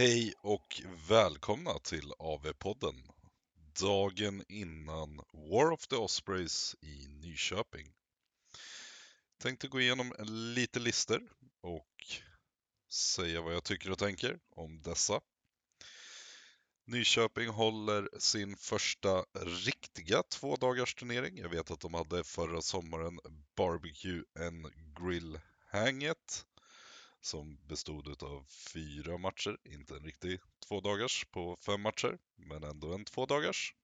Hej och välkomna till AV-podden. Dagen innan War of the Ospreys i Nyköping. Tänkte gå igenom lite lister och säga vad jag tycker och tänker om dessa. Nyköping håller sin första riktiga två dagars turnering. Jag vet att de hade förra sommaren Barbecue and Grill Hanget som bestod av fyra matcher, inte en riktig två dagars på fem matcher, men ändå en två dagars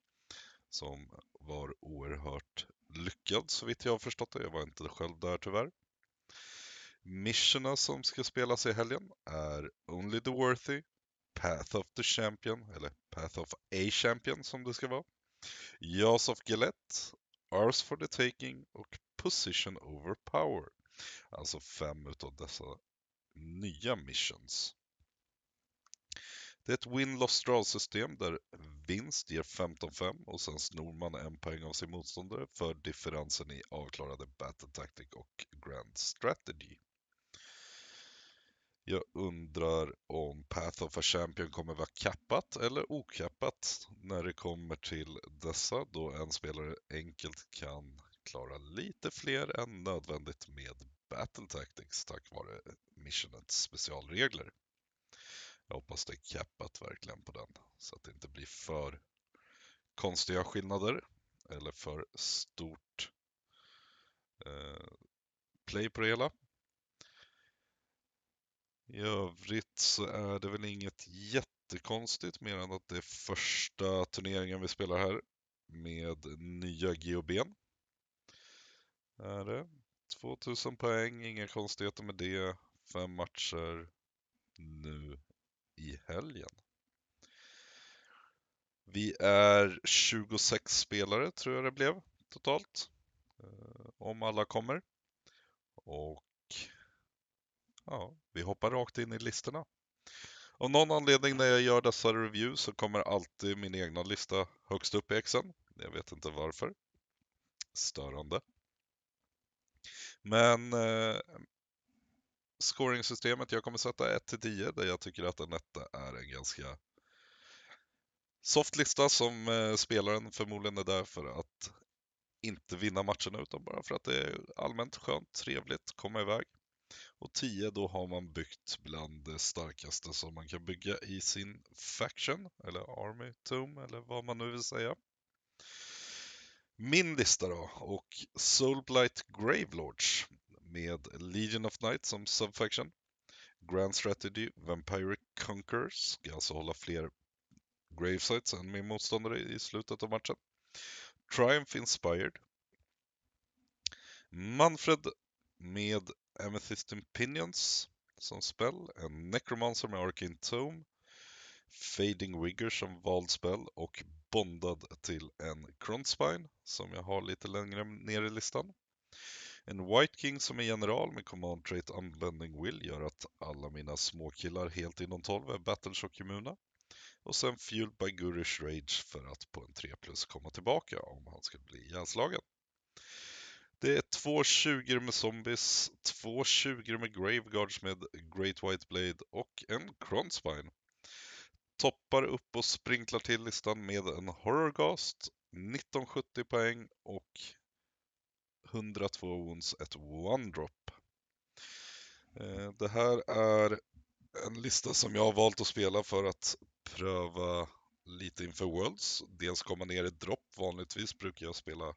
som var oerhört lyckad så vitt jag har förstått det. Jag var inte själv där tyvärr. Missionerna som ska spelas i helgen är Only the Worthy, Path of the Champion, eller Path of a Champion som det ska vara, Jaws of Gillette, Ars for the Taking och Position over Power. Alltså fem utav dessa nya missions. Det är ett win-loss draw-system där vinst ger 15-5 och sen snor man en poäng av sin motståndare för differensen i avklarade battle tactic och grand strategy. Jag undrar om Path of a Champion kommer vara kappat eller okappat när det kommer till dessa då en spelare enkelt kan klara lite fler än nödvändigt med Battle Tactics tack vare missionets specialregler. Jag hoppas det är cappat verkligen på den så att det inte blir för konstiga skillnader eller för stort eh, play på det hela. I övrigt så är det väl inget jättekonstigt mer än att det är första turneringen vi spelar här med nya GHBn. Är det. 2000 poäng, inga konstigheter med det. Fem matcher nu i helgen. Vi är 26 spelare tror jag det blev totalt. Eh, om alla kommer. Och ja, vi hoppar rakt in i listorna. Av någon anledning när jag gör dessa reviews så kommer alltid min egna lista högst upp i Exen. Jag vet inte varför. Störande. Men eh, scoringsystemet, jag kommer sätta 1 till 10 där jag tycker att en etta är en ganska soft lista som eh, spelaren förmodligen är där för att inte vinna matcherna utan bara för att det är allmänt skönt, trevligt, komma iväg. Och 10 då har man byggt bland det starkaste som man kan bygga i sin faction eller army tomb eller vad man nu vill säga. Min lista då och Soulblight Gravelords med Legion of Night som subfaction. Grand Strategy Vampire Conquerors ska alltså hålla fler gravesites än min motståndare i slutet av matchen. Triumph Inspired. Manfred med Amethyst Pinions som spel. En Necromancer med Arcane Tome. Fading Rigger som vald spel och bondad till en Cronspine som jag har lite längre ner i listan. En White King som är general med Command Trait Unblending Will gör att alla mina småkillar helt inom 12 är Battleshock immuna. Och sen Fueled by Gurish Rage för att på en 3 plus komma tillbaka om han skulle bli ihjälslagen. Det är två 20 med zombies, två 20 med Graveguards med Great White Blade och en Cronspine. Toppar upp och sprinklar till listan med en Horrorgast, 1970 poäng och 102 wounds, ett one-drop. Eh, det här är en lista som jag har valt att spela för att pröva lite inför Worlds. Dels komma ner i dropp. Vanligtvis brukar jag spela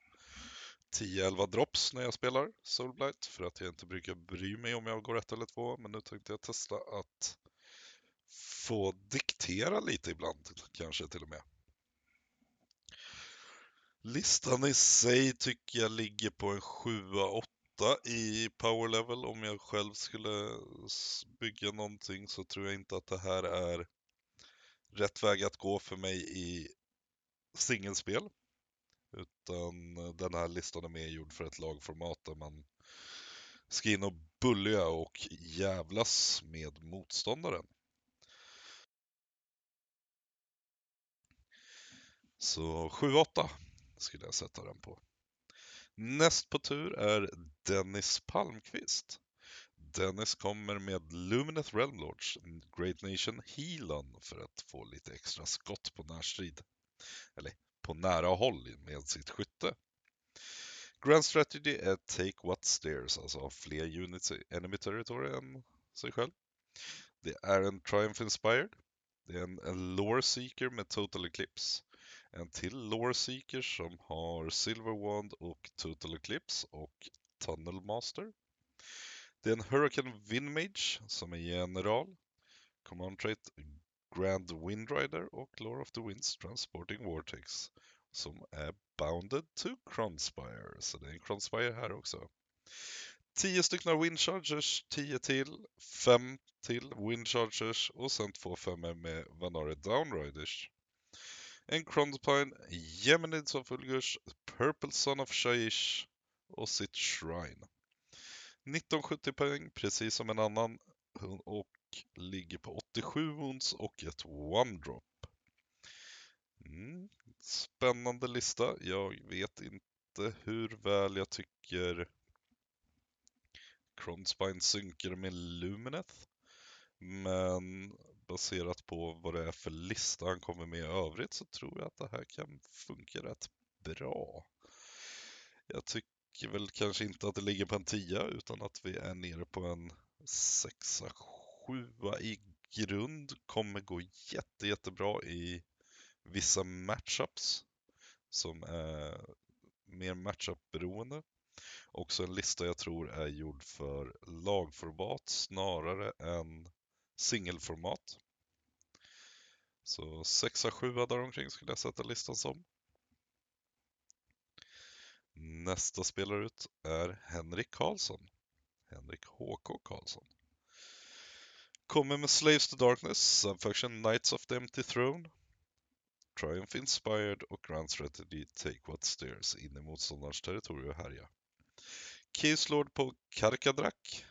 10-11 drops när jag spelar Soulblight för att jag inte brukar bry mig om jag går ett eller två. Men nu tänkte jag testa att få diktera lite ibland, kanske till och med. Listan i sig tycker jag ligger på en 7-8 i power level. Om jag själv skulle bygga någonting så tror jag inte att det här är rätt väg att gå för mig i singelspel. Utan eh, den här listan är mer gjord för ett lagformat där man ska in och bulliga och jävlas med motståndaren. Så 7-8 skulle jag sätta den på. Näst på tur är Dennis Palmqvist. Dennis kommer med Lumineth Realmlords, Great Nation Healan för att få lite extra skott på närstrid. Eller på nära håll med sitt skytte. Grand Strategy är Take What Stairs, alltså ha fler units i Enemy Territory än sig själv. Det är en Triumph Inspired. Det är en Lore Seeker med Total Eclipse. En till Lore Seeker som har Silver Wand och Total Eclipse och Tunnel Master. Det är en Hurricane Windmage som är general. Command Trait Grand Windrider och Lore of the Winds Transporting Vortex som är bounded to Cronspire. Så det är en Cronspire här också. 10 stycken Windchargers, 10 till, 5 till Windchargers och sen två femmor med Vanare Downriders. En Cronspine, Geminids of Ulgurs, Purple Son of Shaish och sitt Shrine. 1970 poäng, precis som en annan, och ligger på 87 wounds och ett one-drop. Mm, spännande lista. Jag vet inte hur väl jag tycker Cronspine synkar med Lumineth. Men baserat på vad det är för lista han kommer med i övrigt så tror jag att det här kan funka rätt bra. Jag tycker väl kanske inte att det ligger på en 10 utan att vi är nere på en 6 7 i grund. Kommer gå jätte, jättebra i vissa matchups som är mer matchup-beroende. Också en lista jag tror är gjord för lagformat snarare än singelformat. Så 6-7 där omkring skulle jag sätta listan som. Nästa spelare ut är Henrik Karlsson. Henrik HK Karlsson. Kommer med Slaves to Darkness, Subfaction Knights of the Empty Throne, Triumph Inspired och Grand Strategy Take What Stairs in i motståndarens territorium och härja. Case Lord på Karkadrak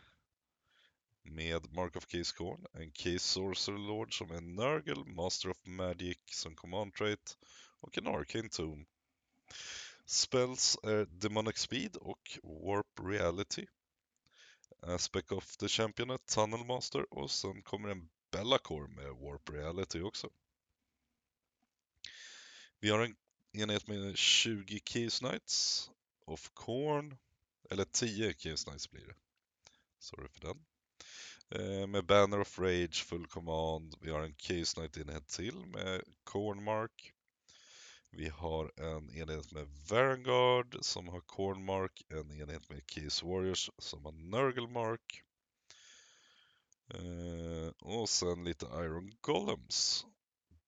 med Mark of Case Corn, en Case Sorcerer Lord som är Nurgle, Master of Magic som Command Trait och en Arcane Tomb. Spells är Demonic Speed och Warp Reality. Aspect of the Champion är Tunnel Master och sen kommer en Bellacore med Warp Reality också. Vi har en enhet med 20 Keys Knights of Corn, eller 10 Keys Knights blir det. Sorry för den. Eh, med Banner of Rage, Full Command. Vi har en Case Knight-enhet till med Cornmark. Vi har en enhet med Vanguard som har Cornmark, en enhet med Case Warriors som har Nurglemark. Eh, och sen lite Iron Golems.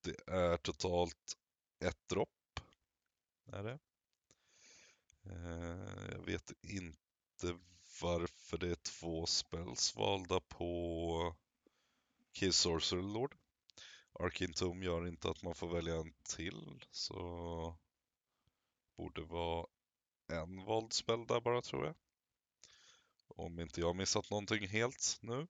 Det är totalt ett dropp. Är det. Eh, jag vet inte varför det är två spells valda på Kiss Sorcerer Lord. Arkin gör inte att man får välja en till, så borde vara en vald spel där bara tror jag. Om inte jag missat någonting helt nu.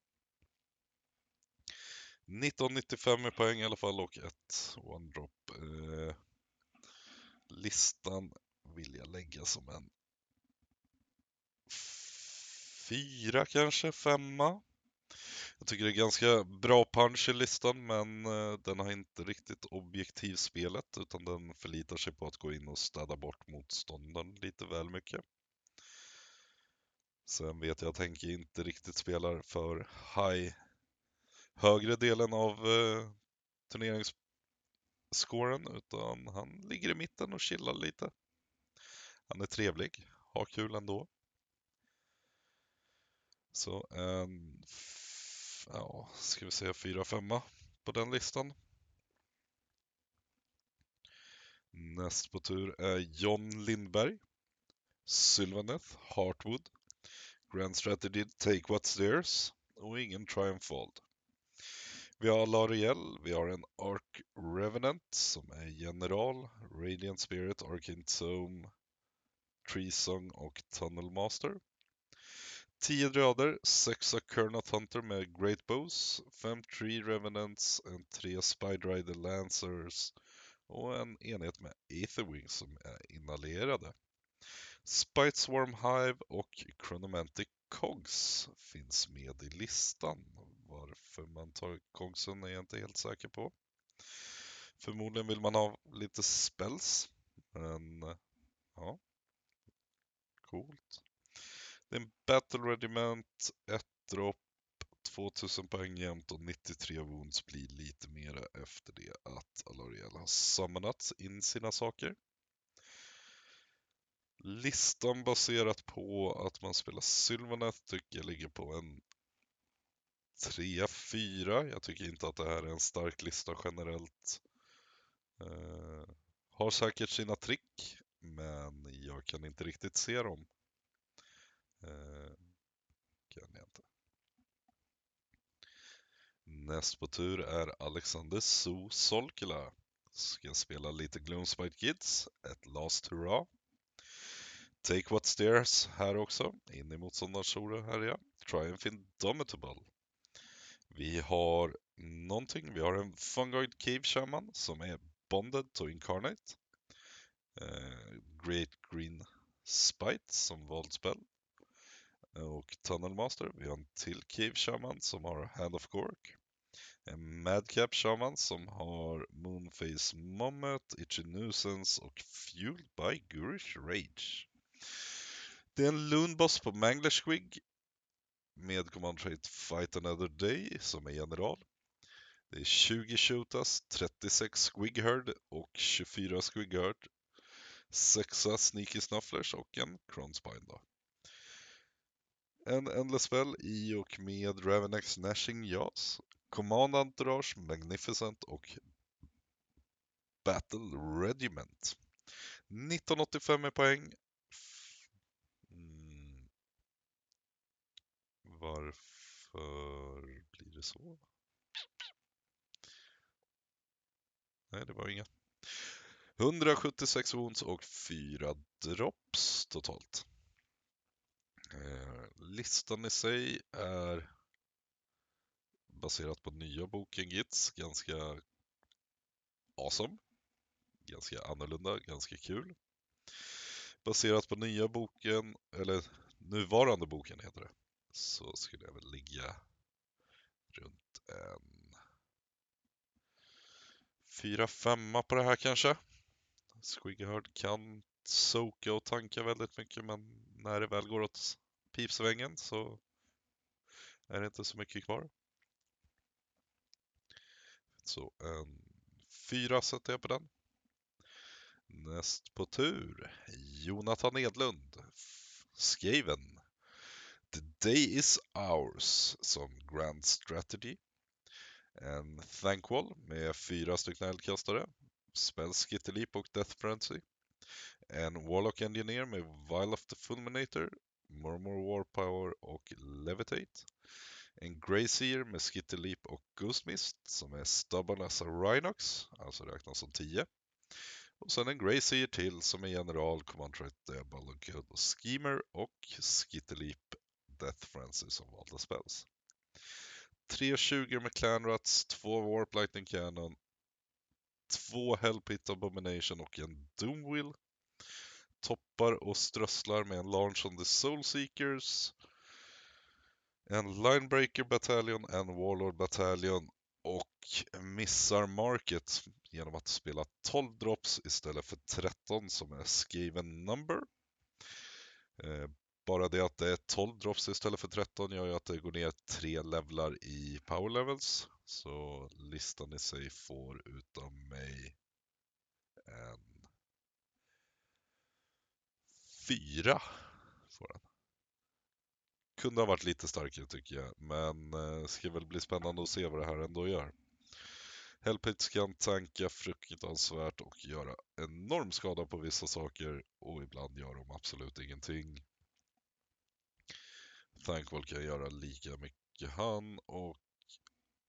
1995 i poäng i alla fall och ett one-drop. Eh, listan vill jag lägga som en fyra kanske, femma. Jag tycker det är ganska bra punch i listan men eh, den har inte riktigt objektivspelet utan den förlitar sig på att gå in och städa bort motståndaren lite väl mycket. Sen vet jag att Henke inte riktigt spelar för high högre delen av eh, turneringsscoren utan han ligger i mitten och chillar lite. Han är trevlig, har kul ändå. Så ehm, en, ja, ska vi säga fyra, femma på den listan. Näst på tur är John Lindberg, Sylvaneth, Hartwood, Grand Strategy Take What's Theirs och ingen Triumph Vi har Lariel, vi har en Ark Revenant som är general, Radiant Spirit, Arcane Tome, Treesong och Tunnel Master. 10 dröder, 6 Kernoth Hunter med Great Bows, 5 Tree Revenants, en 3 Spider Lancers och en enhet med Aetherwings som är inhalerade. Spite Swarm Hive och Chronomantic Cogs finns med i listan. Varför man tar Cogsen är jag inte helt säker på. Förmodligen vill man ha lite spells, men ja, coolt. Det är en Battle Regiment, ett dropp, 2000 poäng jämt och 93 wounds blir lite mera efter det att Alariel har samlat in sina saker. Listan baserat på att man spelar Sylvanet tycker jag ligger på en 3-4. Jag tycker inte att det här är en stark lista generellt. Eh, har säkert sina trick, men jag kan inte riktigt se dem. Eh, kan jag inte. Näst på tur är Alexander So Solkila. Ska spela lite Gloomspite Kids, ett Last Hurra. Take What's Theirs här också, in i motståndarzonen här ja. Triumph Indomitable. Vi har någonting, vi har en Fungoid Cave Shaman som är Bonded to Incarnate. Uh, Great Green Spite som våldspel. Och Tunnelmaster, vi har en till Cave Shaman som har Hand of Gork. En Madcap Shaman som har Moonface Mommet, Itchy Nuisance och Fueled by Gurish Rage. Det är en Loonboss på Mangler Squig med Command Trait Fight Another Day som är general. Det är 20 Shootas, 36 Squigherd och 24 Squigherd. 6 Sneaky Snufflers och en Cronspine då. En Endless Spell i och med Ravenex Nashing Jaws. Command Entourage, Magnificent och Battle Regiment. 1985 i poäng. Mm. Varför blir det så? Nej, det var inga. 176 wounds och 4 drops totalt. Eh, listan i sig är baserat på nya boken Gits, ganska awesome. Ganska annorlunda, ganska kul. Baserat på nya boken, eller nuvarande boken heter det, så skulle jag väl ligga runt en fyra, femma på det här kanske. Squiggehörd kan soka och tanka väldigt mycket men när det väl går åt pipsvängen så är det inte så mycket kvar. Så en fyra sätter jag på den. Näst på tur, Jonathan Edlund, Skaven. The Day Is Ours som Grand Strategy. En Thankwall med fyra stycken eldkastare, Spell Skitterleap och Death Frenzy. En Warlock Engineer med Vile of the Fulminator, Murmur War Power och Levitate. En Greyseer med Skitterleap och Ghost Mist som är Stubborn as a Rhinox, alltså räknas som 10. Och sen en Greyseer till som är General, Command Trait, och Schemer och Skitterleap Death Frenzy som valda spells. 3.20 med Clanruts, 2 Warp Lightning Cannon, 2 Hellpit Abomination och en Doomwheel. Toppar och strösslar med en Launch on the Soul Seekers, en Linebreaker Battalion, en Warlord Battalion och missar Market genom att spela 12 drops istället för 13 som är skriven number. Eh, bara det att det är 12 drops istället för 13 gör ju att det går ner 3 levlar i power levels. Så listan i sig får utav mig en fyra. Får han. Kunde ha varit lite starkare tycker jag, men eh, ska väl bli spännande att se vad det här ändå gör. Hellpits kan tanka fruktansvärt och göra enorm skada på vissa saker och ibland gör de absolut ingenting. Thankwall kan göra lika mycket han och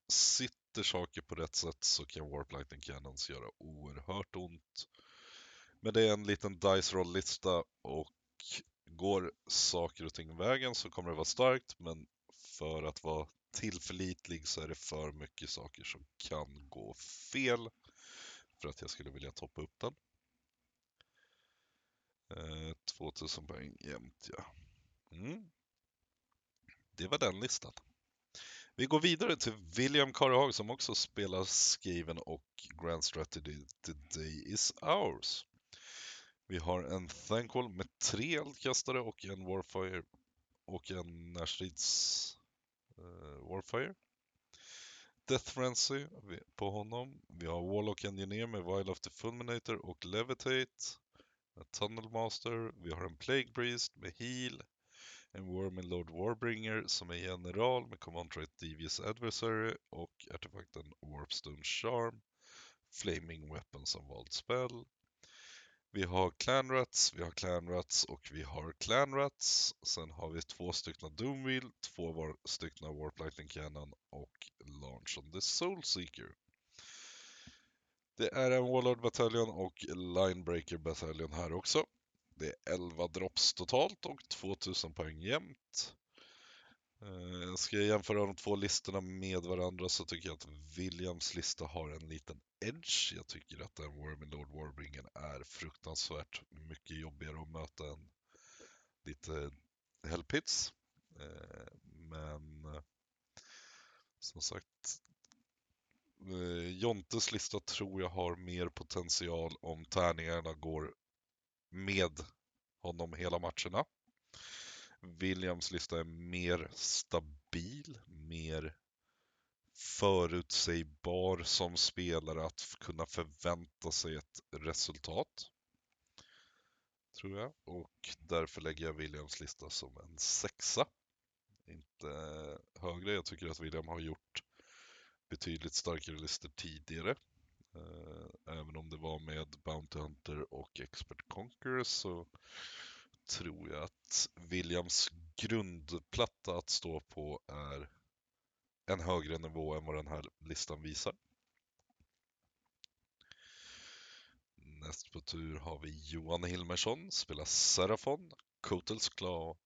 sitter saker på rätt sätt så kan Warp Lightning Cannons göra oerhört ont. Men det är en liten dice roll-lista och går saker och ting vägen så kommer det vara starkt men för att vara tillförlitlig så är det för mycket saker som kan gå fel för att jag skulle vilja toppa upp den. Eh, 2000 poäng jämt ja. Mm. det var den listan. Vi går vidare till William Karehag som också spelar Skaven och Grand Strategy The Day Is Ours. Vi har en Thankol med tre eldkastare och en Warfire och en Nashrids uh, eh, Warfire. Death Frenzy på honom. Vi har Warlock Engineer med Wild of the Fulminator och Levitate. En Tunnel Master. Vi har en Plague Priest med Heal. En Wormin Lord Warbringer som är general med Command Trait Devious Adversary och artefakten Warpstone Charm. Flaming Weapon som valt spel. Vi har Clanrats, vi har Clanrats och vi har Clanrats. Sen har vi två stycken Doomwheel, två var stycken Warp Lightning Cannon och Launch on the Soulseeker. Det är en Warlord bataljon och Linebreaker bataljon här också. Det är 11 drops totalt och 2000 poäng jämnt. Eh, ska jag jämföra de två listorna med varandra så tycker jag att Williams lista har en liten edge. Jag tycker att den Wormy Lord Warbringen är fruktansvärt mycket jobbigare att möta än lite eh, Hellpits. Eh, men eh, som sagt, eh, Jontes lista tror jag har mer potential om tärningarna går med honom hela matcherna. Williams lista är mer stabil, mer förutsägbar som spelare att kunna förvänta sig ett resultat. Tror jag. Och därför lägger jag Williams lista som en sexa. Inte högre. Jag tycker att William har gjort betydligt starkare listor tidigare. Eh, även om det var med Bounty Hunter och Expert Conqueror så tror jag att Williams grundplatta att stå på är en högre nivå än vad den här listan visar. Näst på tur har vi Johan Hilmersson, spelar Serafon, Kotels Claw,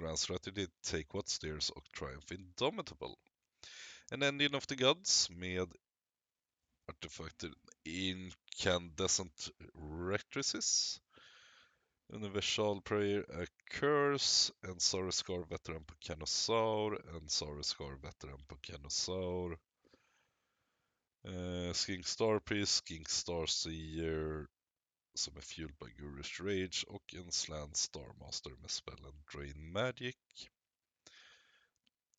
Grand Strategy, Take What Steers och Triumph Indomitable. En Engine of the Gods med artefakter Incandescent Rectrices, Universal Prayer A Curse, en Sauruscar veteran på Canosaur, en Sauruscar veteran på Canosaur. Uh, eh, Skink Starpiece, Skink Starseer som är fueled by Gurus Rage och en Slant Starmaster med spellen Drain Magic.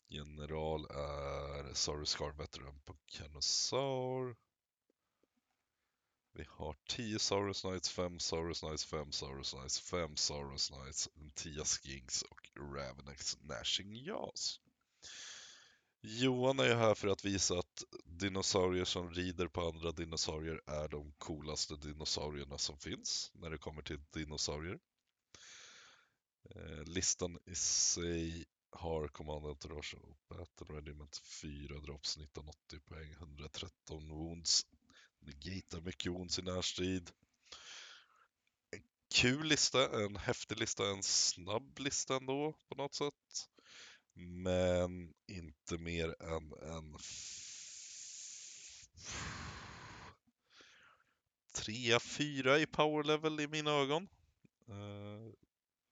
General är Sauruscar veteran på Canosaur. Vi har 10 Saurus Knights, 5 Saurus Knights, 5 Saurus Knights, 5 Saurus Knights, 10 Skinks och Ravenex Nashing Jaws. Johan är här för att visa att dinosaurier som rider på andra dinosaurier är de coolaste dinosaurierna som finns när det kommer till dinosaurier. Eh, listan i sig har Command Entourage och Battle Regiment 4 drops 1980 poäng, 113 wounds, Gatar mycket ont i närstrid. En kul lista, en häftig lista, en snabb lista ändå på något sätt. Men inte mer än en trea, fyra i power level i mina ögon. Eh,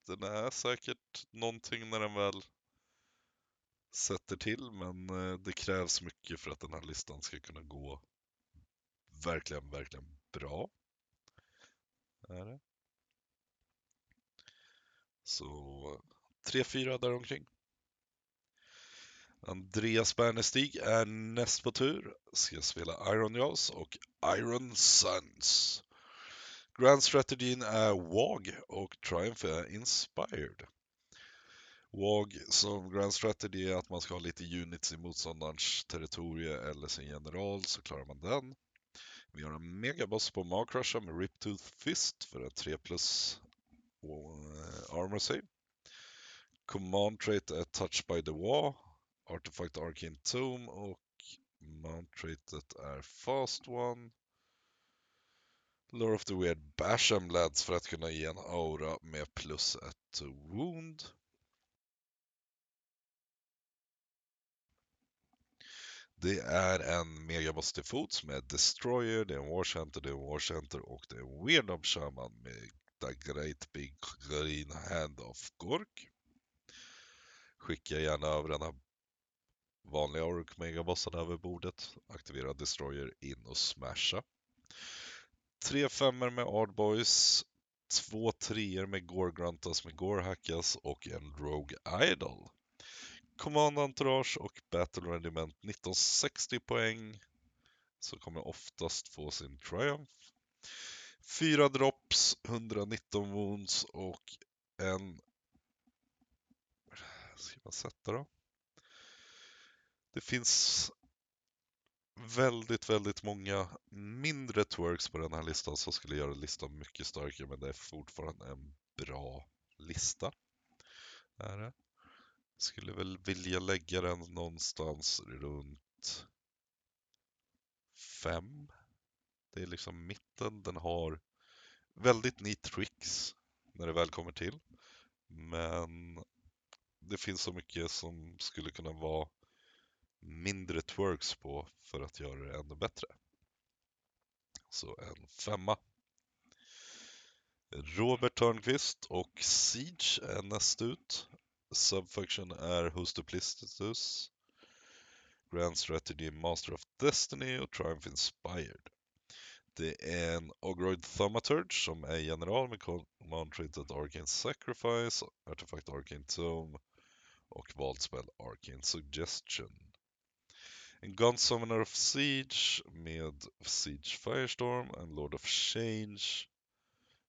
den är säkert någonting när den väl sätter till, men eh, det krävs mycket för att den här listan ska kunna gå verkligen, verkligen bra. Är det. Så 3-4 däromkring. Andreas Bernestig är näst på tur. Ska spela Iron Jaws och Iron Suns. Grand Strategin är WAG och Triumph är Inspired. WAG som Grand Strategy är att man ska ha lite units i motståndarens territorie eller sin general så klarar man den. Vi har en megaboss på Markrusher med Riptooth Fist för en 3 plus och eh, armor save. Command trait är Touch by the Wall, Artifact Arcane Tomb och Mount traitet är Fast One. Lore of the Weird Basham lads för att kunna ge en aura med plus ett wound. Det är en megaboss till fots med Destroyer, det är en Warcenter, det är en Warcenter och det är en Weirdnob Shaman med The Great Big Green Hand of Gork. skicka gärna över den här vanliga Ork Megabossen över bordet. Aktivera Destroyer in och smasha. Tre femmor med Ardboys, två treor med Gore-Gruntas med Gore-Hackas och en Rogue Idol. Command Entourage och Battle Regiment 1960 poäng. Så kommer oftast få sin Triumph. Fyra drops, 119 wounds och en... Ska man sätta då? Det finns väldigt, väldigt många mindre twerks på den här listan som skulle göra listan mycket starkare, men det är fortfarande en bra lista. Är det. Skulle väl vilja lägga den någonstans runt fem. Det är liksom mitten. Den har väldigt neat tricks när det väl kommer till. Men det finns så mycket som skulle kunna vara mindre twerks på för att göra det ännu bättre. Så en femma. Robert Törnqvist och Siege är näst ut. Subfaction är Host Duplicitus, Grand Strategy Master of Destiny och Triumph Inspired. Det är en Ogroid Thaumaturge som är general med Command Arcane Sacrifice, Artifact Arcane Tome och valdspel Arcane Suggestion. En Gun Summoner of Siege med Siege Firestorm, en Lord of Change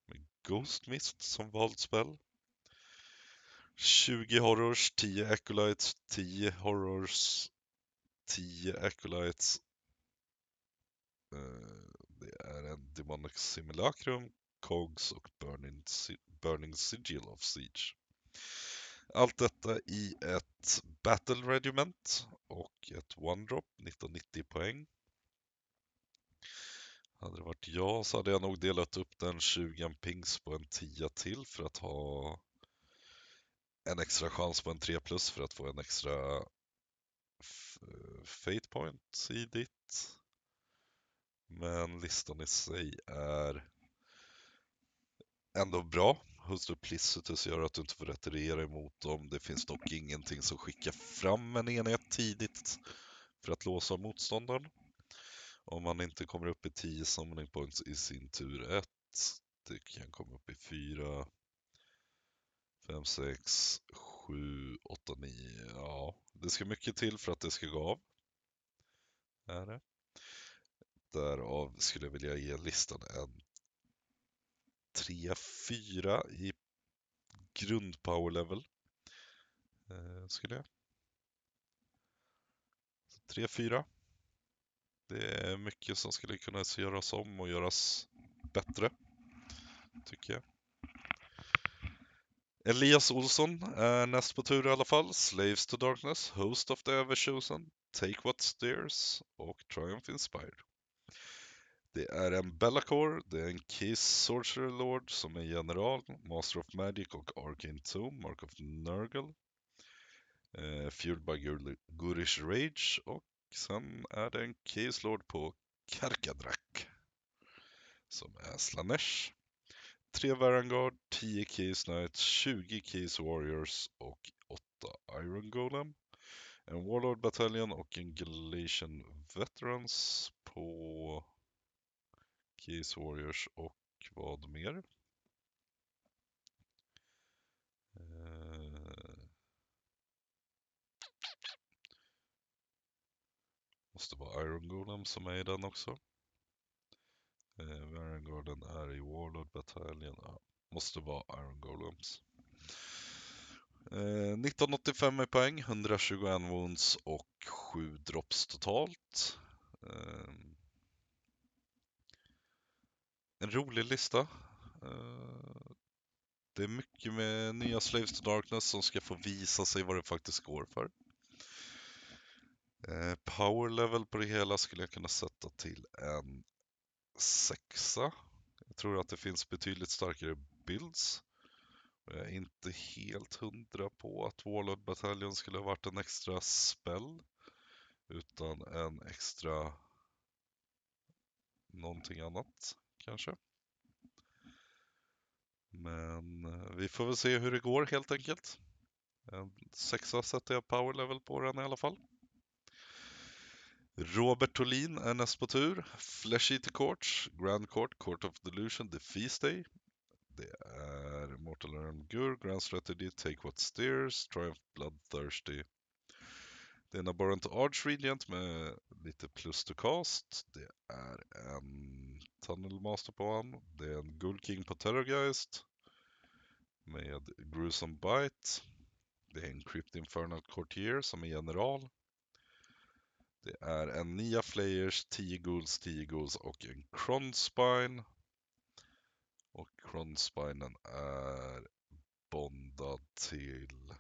med Ghost Mist som valdspel. 20 horrors, 10 acolytes, 10 horrors, 10 acolytes. Eh, det är en Demonic Simulacrum, Cogs och Burning, Burning Sigil of Siege. Allt detta i ett Battle Regiment och ett One Drop, 1990 poäng. Hade det varit jag så hade jag nog delat upp den 20 pings på en 10 till för att ha en extra chans på en 3 plus för att få en extra eh, Fate Point i ditt. Men listan i sig är ändå bra. Hustru Plicitus gör att du inte får retirera emot dem. Det finns dock ingenting som skickar fram en enhet tidigt för att låsa motståndaren. Om man inte kommer upp i 10 summoning points i sin tur 1. Det kan komma upp i 4, 5, 6, 7, 8, 9. Ja, det ska mycket till för att det ska gå av. Är det. Därav skulle jag vilja ge listan en 3-4 i grundpower level. Eh, skulle jag. 3-4. Det är mycket som skulle kunna göras om och göras bättre. Tycker jag. Elias Olsson är näst på tur i alla fall. Slaves to Darkness, Host of the Everchosen, Take What Steers och Triumph Inspired. Det är en Bellacore, det är en Kiss Sorcerer Lord som är general, Master of Magic och Arcane Tomb, Mark of Nurgle. Eh, Fueled by Gurish Rage och sen är det en Case Lord på Karkadrak som är Slanesh. 3 Varangard, 10 Keys Knights, 20 Keys Warriors och 8 Iron Golem. En Warlord Battalion och en Galatian Veterans på Keys Warriors och vad mer? Eh. Måste vara Iron Golem som är i den också. Eh, Varangarden är i Warlord Battalion. Ja, måste vara Iron Golems. Eh, 1985 i poäng, 121 wounds och 7 drops totalt. Eh, en rolig lista. Eh, det är mycket med nya Slaves to Darkness som ska få visa sig vad det faktiskt går för. Eh, power level på det hela skulle jag kunna sätta till en sexa. Jag tror att det finns betydligt starkare builds. Jag är inte helt hundra på att Warlord Battalion skulle ha varit en extra spell. Utan en extra någonting annat kanske. Men eh, vi får väl se hur det går helt enkelt. En sexa sätter jag power level på den i alla fall. Robert Tolin är näst på tur. Flesh Eater Courts, Grand Court, Court of Delusion, The Feast Day. Det är Mortal Realm Gur, Grand Strategy, Take What Steers, Triumph Bloodthirsty. Det är en Abhorrent Arch Regent med lite plus to cast. Det är en Tunnel Master på honom. Det är en Guld King på Terrorgeist. Med Gruesome Bite. Det är en Crypt Infernal Courtier som är general. Det är en Nia Flayers, 10 Ghouls, 10 Ghouls och en Cronspine. Och Cronspinen är bondad till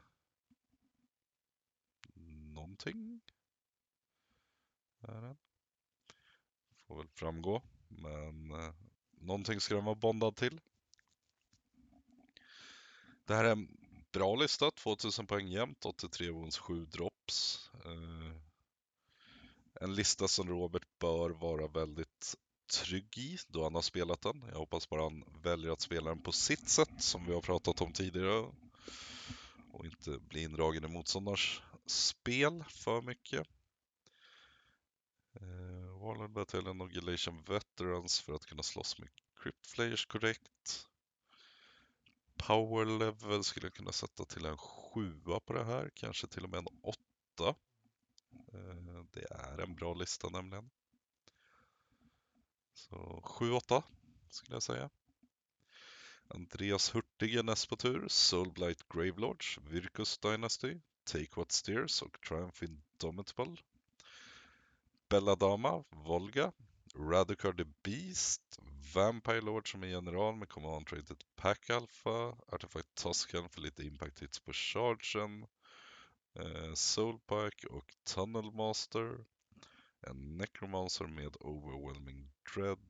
någonting. Är den. Får väl framgå, men eh, någonting ska den vara bondad till. Det här är en bra lista, 2000 poäng jämnt, 83 wounds, 7 drops. Eh, en lista som Robert bör vara väldigt trygg i då han har spelat den. Jag hoppas bara han väljer att spela den på sitt sätt som vi har pratat om tidigare och inte bli indragen i motståndars spel för mycket. Eh, Warlord Battalion och Galatian Veterans för att kunna slåss med Crypt Flayers korrekt. Power level skulle jag kunna sätta till en sjua på det här, kanske till och med en åtta. Eh, det är en bra lista nämligen. Så 7-8 skulle jag säga. Andreas Hurtig är näst på tur. Soulblight Gravelords, Virkus Dynasty, Take What Steers och Triumph Indomitable. Belladama, Volga, Radicar the Beast, Vampire Lord som är general med Command Rated Pack Alpha, Artifact Toscan för lite impact hits på chargen, Eh, Soulpike och Tunnelmaster. En Necromancer med Overwhelming Dread,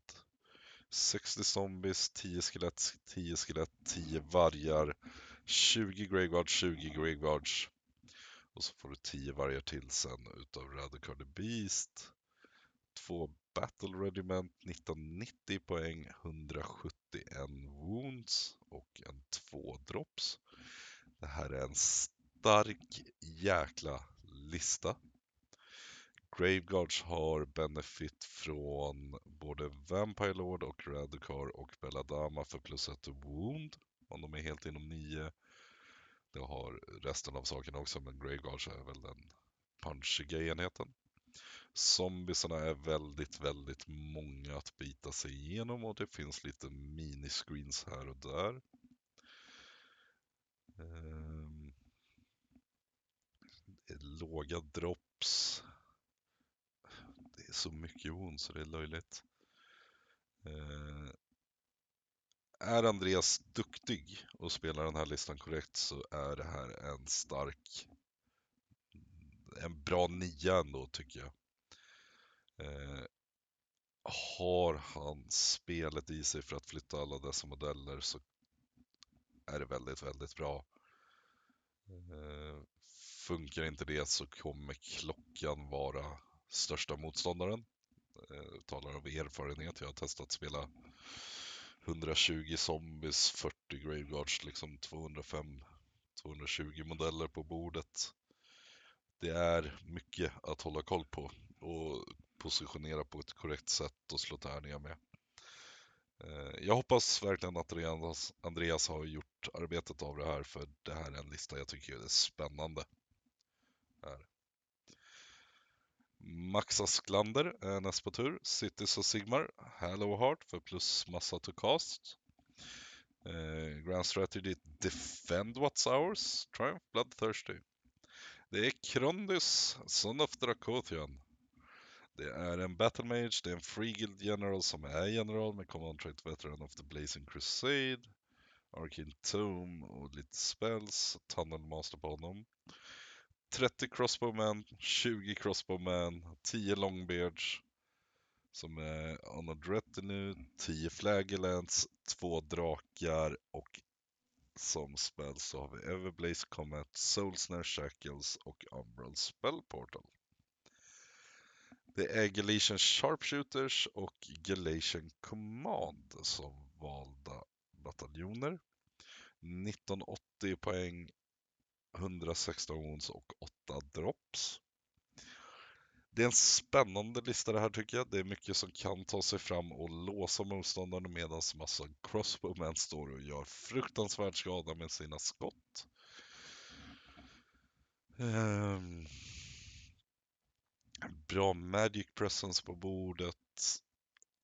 60 zombies, 10 skelett, 10 skelett, 10 vargar, 20 Greyguards, 20 Greyguards. Och så får du 10 vargar till sen utav Radical the Beast. Två Battle Regiment, 1990 poäng, 171 wounds och en 2 drops. Det här är en stark jäkla lista. Graveguards har benefit från både Vampire Lord och Radicar och Belladama för plus ett wound om de är helt inom 9. Det har resten av sakerna också, men Graveguards är väl den punchiga enheten. Zombiesarna är väldigt, väldigt många att bita sig igenom och det finns lite miniscreens här och där. Ehm, låga drops Det är så mycket ont så det är löjligt. Eh, är Andreas duktig och spelar den här listan korrekt så är det här en stark, en bra nia ändå tycker jag. Eh, har han spelet i sig för att flytta alla dessa modeller så är det väldigt, väldigt bra. Eh, funkar inte det så kommer klockan vara största motståndaren. Jag talar av erfarenhet, jag har testat att spela 120 zombies, 40 graveguards, liksom 205, 220 modeller på bordet. Det är mycket att hålla koll på och positionera på ett korrekt sätt och slå tärningar med. Eh, jag hoppas verkligen att Andreas har gjort arbetet av det här för det här är en lista jag tycker är spännande. Max Asklander är näst på tur. Cities och Sigmar. Hello Heart för plus massa to cast. Eh, Grand Strategy Defend What's Ours. Triumph Bloodthirsty. Det är Krondys, Son of Dracothian. Det är en Battle Mage, det är en Free Guild General som är general med Command Trait Veteran of the Blazing Crusade. Arkin Tomb och lite spells, Tunnel Master på honom. 30 crossbowmen, 20 crossbowmen, 10 longbeards som är on a Retinue, 10 flagellants, 2 drakar och som spel så har vi Everblaze Comet, Soulsnare Shackles och Umbral Spell Portal. Det är Galatian Sharpshooters och Galatian Command som valda bataljoner. 1980 poäng 116 wounds och 8 drops. Det är en spännande lista det här tycker jag. Det är mycket som kan ta sig fram och låsa motståndaren medan massa crossbowmen står och gör fruktansvärd skada med sina skott. Um, bra magic presence på bordet.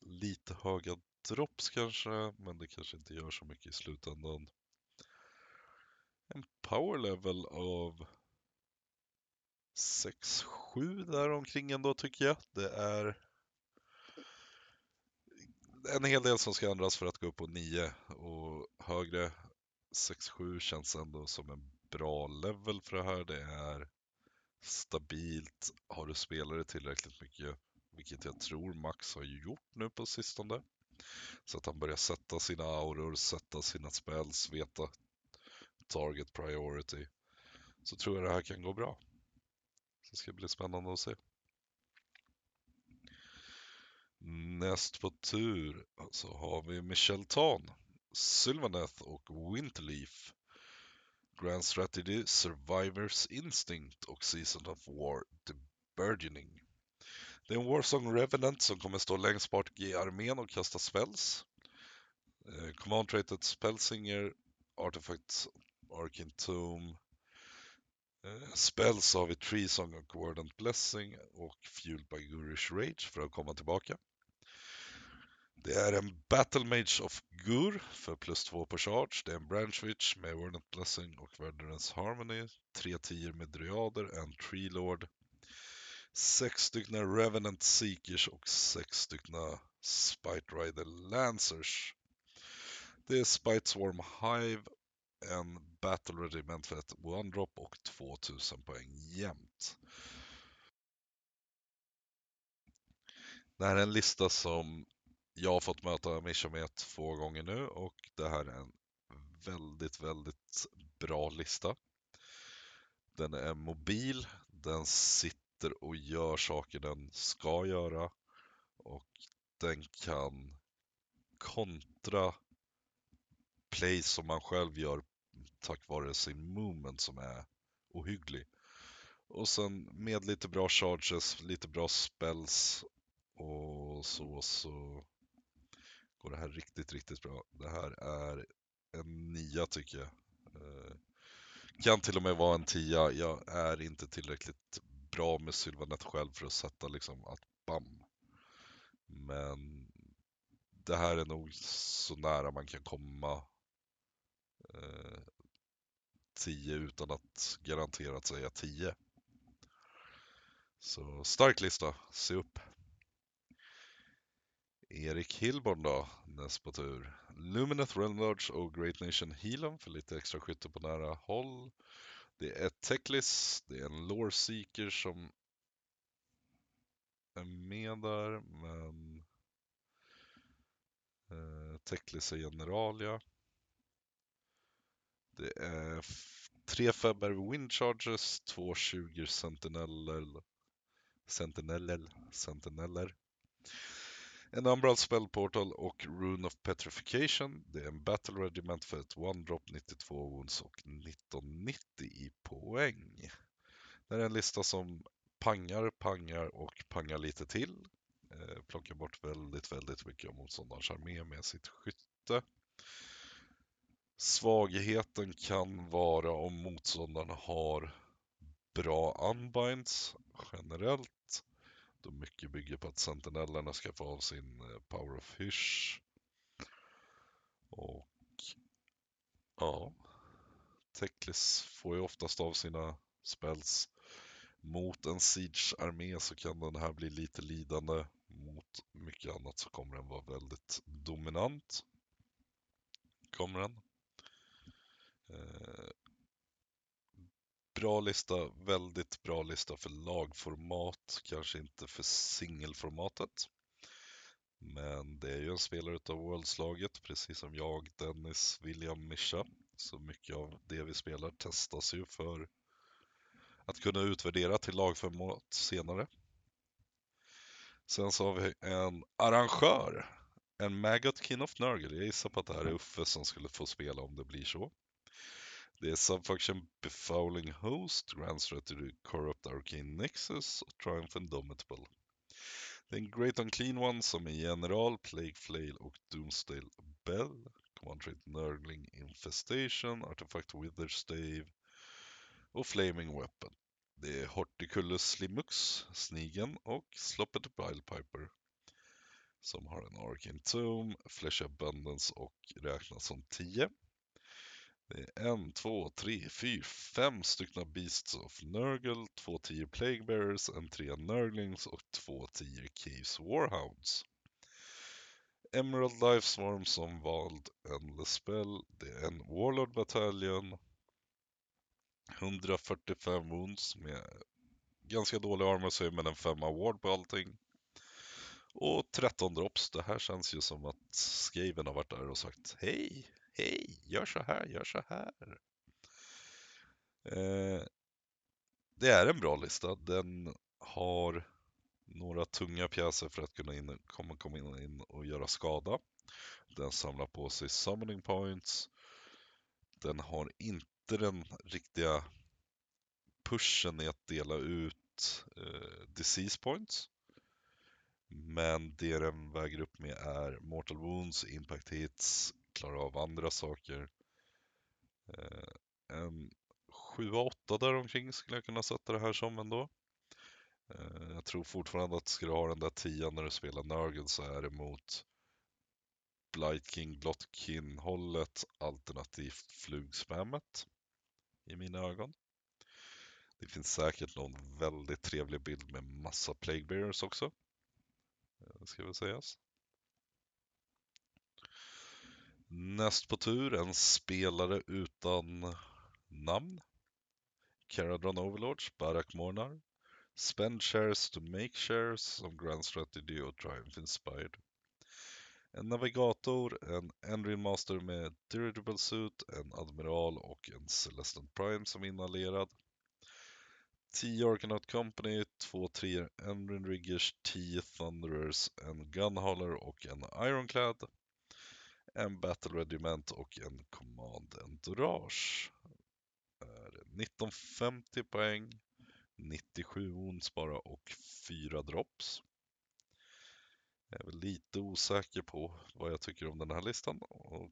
Lite höga drops kanske, men det kanske inte gör så mycket i slutändan. En power level av 6-7 där omkring ändå tycker jag. Det är en hel del som ska ändras för att gå upp på 9 och högre 6-7 känns ändå som en bra level för det här. Det är stabilt. Har du spelare tillräckligt mycket, vilket jag tror Max har gjort nu på sistone, så att han börjar sätta sina auror, sätta sina spells, veta target priority, så tror jag det här kan gå bra. Så det ska bli spännande att se. Näst på tur så har vi Michel Tan, Sylvaneth och Winterleaf. Grand Strategy, Survivors Instinct och Season of War, The Burgeoning. Det är en Warsong Revenant som kommer stå längst bort i armén och kasta spells. Eh, Command Rated Spellsinger, Artifacts, Arkin Tomb. Eh, spells har vi Tree Song och Wardant Blessing och Fueled by Gurish Rage för att komma tillbaka. Det är en Battle Mage of Gur för plus 2 på charge. Det är en Branch Witch med Wardant Blessing och Verdurance Harmony. Tre tior med Dryader, en Tree Lord. Sex stycken Revenant Seekers och sex stycken Spite Rider Lancers. Det är Spite Swarm Hive, en Battle Regiment för ett One-Drop och 2000 poäng jämt. Det här är en lista som jag har fått möta Mischa med två gånger nu och det här är en väldigt, väldigt bra lista. Den är mobil, den sitter och gör saker den ska göra och den kan kontra plays som man själv gör tack vare sin movement som är ohygglig. Och sen med lite bra charges, lite bra spells och så så går det här riktigt, riktigt bra. Det här är en nia tycker jag. Eh, kan till och med vara en tia. Jag är inte tillräckligt bra med Sylvanet själv för att sätta liksom att bam. Men det här är nog så nära man kan komma Eh, 10 utan att garanterat säga 10. Så stark lista, se upp. Erik Hillborn då, näst på tur. Lumineth Realm och Great Nation Healum för lite extra skytte på nära håll. Det är Techlis, det är en Lore Seeker som är med där, men eh, Techlis är generalia. Det är tre Feber Wind Charges, två 20 Sentineller, Sentineller, Sentineller en Umbral Spell Portal och Rune of Petrification. Det är en Battle Regiment för ett One Drop 92 Wounds och 1990 i poäng. Det är en lista som pangar, pangar och pangar lite till. Eh, plockar bort väldigt, väldigt mycket av motståndarens armé med sitt skytte. Svagheten kan vara om motståndarna har bra unbinds generellt då mycket bygger på att sentinellerna ska få av sin eh, Power of Hysh. Och ja, Teklis får ju oftast av sina spells mot en Siege-armé så kan den här bli lite lidande. Mot mycket annat så kommer den vara väldigt dominant. Kommer den. Eh, bra lista, väldigt bra lista för lagformat, kanske inte för singelformatet. Men det är ju en spelare utav Worldslaget, precis som jag, Dennis, William, Mischa. Så mycket av det vi spelar testas ju för att kunna utvärdera till lagformat senare. Sen så har vi en arrangör, en Maggot King of Nurgle. Jag gissar på att det här är Uffe som skulle få spela om det blir så. Det är Subfunction Befouling Host, Grand Strategy Corrupt Arcane Nexus och Triumph Indomitable. Det är en Great Unclean One som är General, Plague Flail och Doomsdale Bell. Command Trait Nurgling Infestation, Artefakt Witherstave och Flaming Weapon. Det är Horticulus Slimux, Snigen och Sloppet Piper som har en Arcane Tomb, Flesh Abundance och räknas som 10. Det är en, två, tre, fyra, fem stycken Beasts of Nurgle, två tio Plague Bearers, en tre Nurglings och två tio Caves Warhounds. Emerald Life Swarm som vald Endless Spell. Det är en Warlord Battalion. 145 wounds med ganska dålig armor save men en femma award på allting. Och 13 drops. Det här känns ju som att Skaven har varit där och sagt hej, hej, gör så här, gör så här. Eh, det är en bra lista. Den har några tunga pjäser för att kunna in, komma, komma in och göra skada. Den samlar på sig summoning points. Den har inte den riktiga pushen i att dela ut eh, disease points. Men det den väger upp med är mortal wounds, impact hits, klara av andra saker. Eh, en 7-8 däromkring skulle jag kunna sätta det här som ändå. Eh, jag tror fortfarande att ska du ha den där 10 när du spelar Nurgle så är det mot Blight King, Blotkin hållet alternativt flugspammet i mina ögon. Det finns säkert någon väldigt trevlig bild med massa Plague Bearers också. Det ska väl sägas. Näst på tur en spelare utan namn. Caradron Overlords, Barak Mornar. Spend shares to make shares som Grand Strategy och Triumph Inspired. En navigator, en Enrin Master med Dirigible Suit, en Admiral och en Celestant Prime som inhalerad. 10 Arcanaut Company, 2 3 Enrin Riggers, 10 Thunderers, en Gunhauler och en Ironclad. En Battle Regiment och en Command Entourage. 1950 poäng, 97 ons bara och 4 drops. Jag är väl lite osäker på vad jag tycker om den här listan. Och,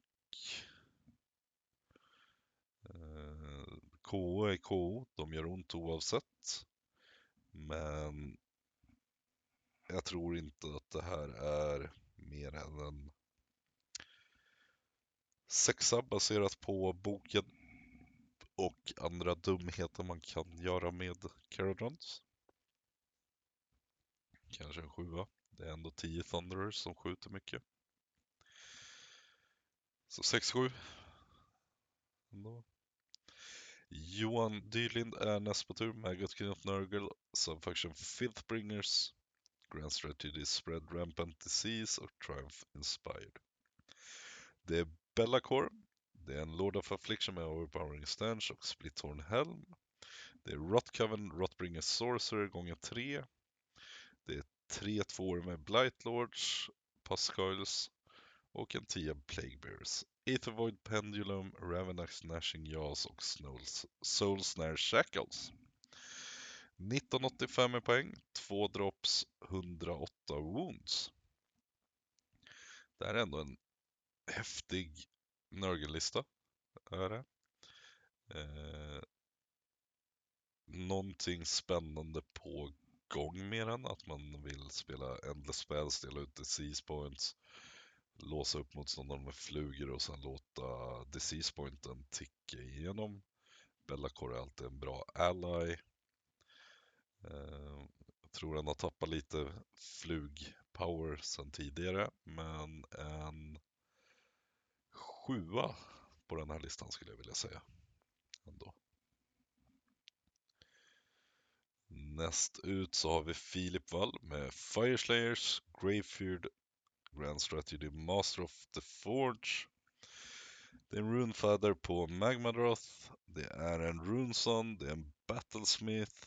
eh, KO är KO, de gör ont oavsett. Men jag tror inte att det här är mer än en sexa baserat på boken och andra dumheter man kan göra med Caradrons. Kanske en sjua. Det är ändå 10 Thunderers som skjuter mycket. Så 6-7. Johan Dylind är näst på tur. Maggot King of Nurgle, Subfaction Fifthbringers, Grand Strategy Spread Rampant Disease och Triumph Inspired. Det är Bellacore. Det är en Lord of Affliction med Overpowering Stench och Splitthorn Helm. Det är Rotcoven Rotbringer Sorcerer gånger 3. Det är 3 2 med Blightlords, Pascoils och en 10 Plaguebears. Aethervoid Pendulum, Ravenax Nashing Jaws och Soul Snare Shackles. 1985 i poäng, 2 drops, 108 wounds. Det här är ändå en häftig Nörgellista. Är det. Eh, någonting spännande på gång med den, att man vill spela Endless Spells, dela ut disease points, låsa upp motståndaren med flugor och sen låta disease pointen ticka igenom. Bellacore är alltid en bra ally. Eh, jag tror den har tappat lite flugpower sen tidigare, men en sjua på den här listan skulle jag vilja säga. Ändå. Näst ut så har vi Filip Wall med Fireslayers, Gravefeared, Grand Strategy Master of the Forge. Det är en Runefadder på Magmadroth. Det är en Runeson, det är en Battlesmith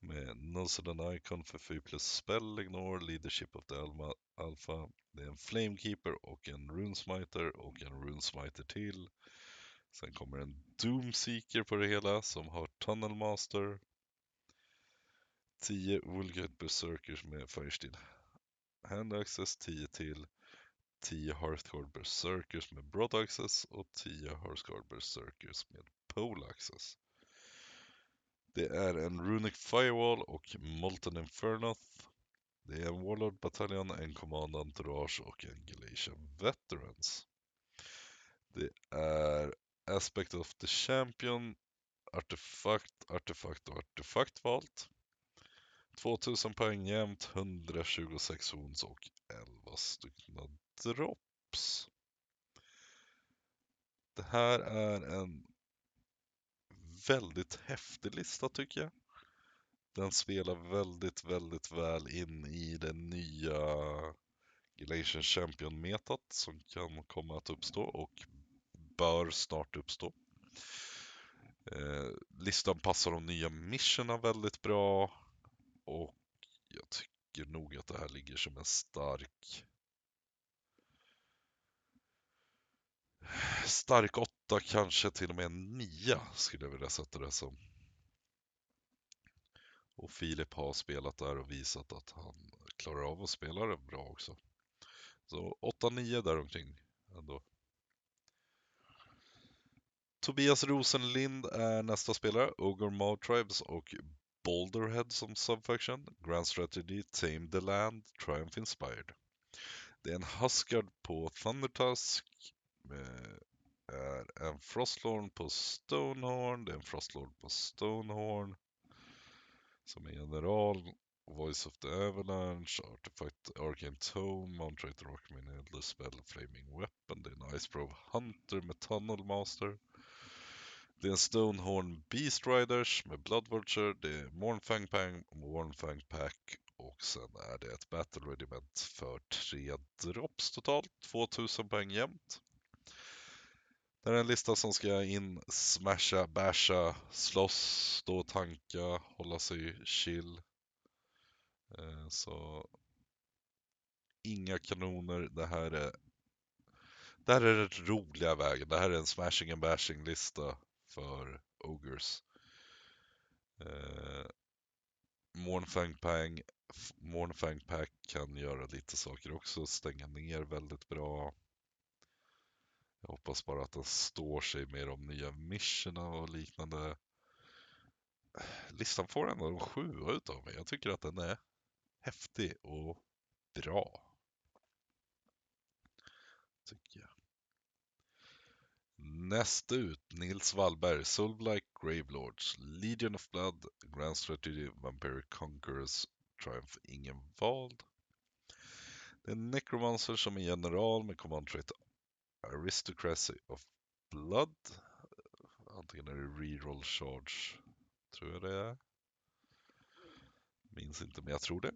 med Null Icon för 4 plus Spell, Ignore, Leadership of the Alma, Alpha. Det är en Flamekeeper och en Runesmiter och en Runesmiter till. Sen kommer en Doomseeker på det hela som har Tunnelmaster. 10 Vulgate Berserkers med Firesteel Hand Access 10 till. 10 Hearthguard Berserkers med Broad Access och 10 Hearthguard Berserkers med Pole Access. Det är en Runic Firewall och Molten Infernoth. Det är en Warlord Battalion, en Command Entourage och en Galatian Veterans. Det är Aspect of the Champion, Artefakt, Artefakt och Artefaktvalt. 2000 poäng jämnt, 126 wounds och 11 stycken drops. Det här är en väldigt häftig lista tycker jag. Den spelar väldigt, väldigt väl in i det nya Galatian Champion-metat som kan komma att uppstå och bör snart uppstå. Eh, listan passar de nya missionerna väldigt bra och jag tycker nog att det här ligger som en stark stark åtta, kanske till och med en nia skulle jag vilja sätta det som. Och Filip har spelat där och visat att han klarar av att spela det bra också. Så 8-9 däromkring ändå. Tobias Rosenlind är nästa spelare, Ogre Mautribes och Boulderhead som subfaction, Grand Strategy, Tame the Land, Triumph Inspired. Det är en Huskard på Thundertusk, eh, är en Frostlord på Stonehorn, det är en Frostlord på Stonehorn som är general, Voice of the Avalanche, Artifact Arcane Tome, Mount Raider Rockman, Endless Spell, Flaming Weapon, det är en Icebrove Hunter med Tunnel Master. Det är en Stonehorn Beast Riders med Blood Vulture, det är Mornfang Pang, Mornfang Pack och sen är det ett Battle Regiment för tre drops totalt, 2000 poäng jämnt. Det är en lista som ska in, smasha, basha, slåss, stå och tanka, hålla sig chill. Eh, så inga kanoner. Det här är det här är den roliga vägen. Det här är en smashing and bashing lista för Ogers. Eh, Mornfang Pang, Mornfang Pack kan göra lite saker också, stänga ner väldigt bra. Jag hoppas bara att den står sig med de nya missionerna och liknande. Listan får ändå en sjua utav mig. Jag tycker att den är häftig och bra. Tycker jag. Näst ut, Nils Wallberg, Soulblike Gravelords, Legion of Blood, Grand Strategy, Vampire Conquerors, Triumph ingen vald. Det är Necromancer som är general med command trait Aristocracy of Blood. Antingen är det reroll charge, tror jag det är. Minns inte, men jag tror det.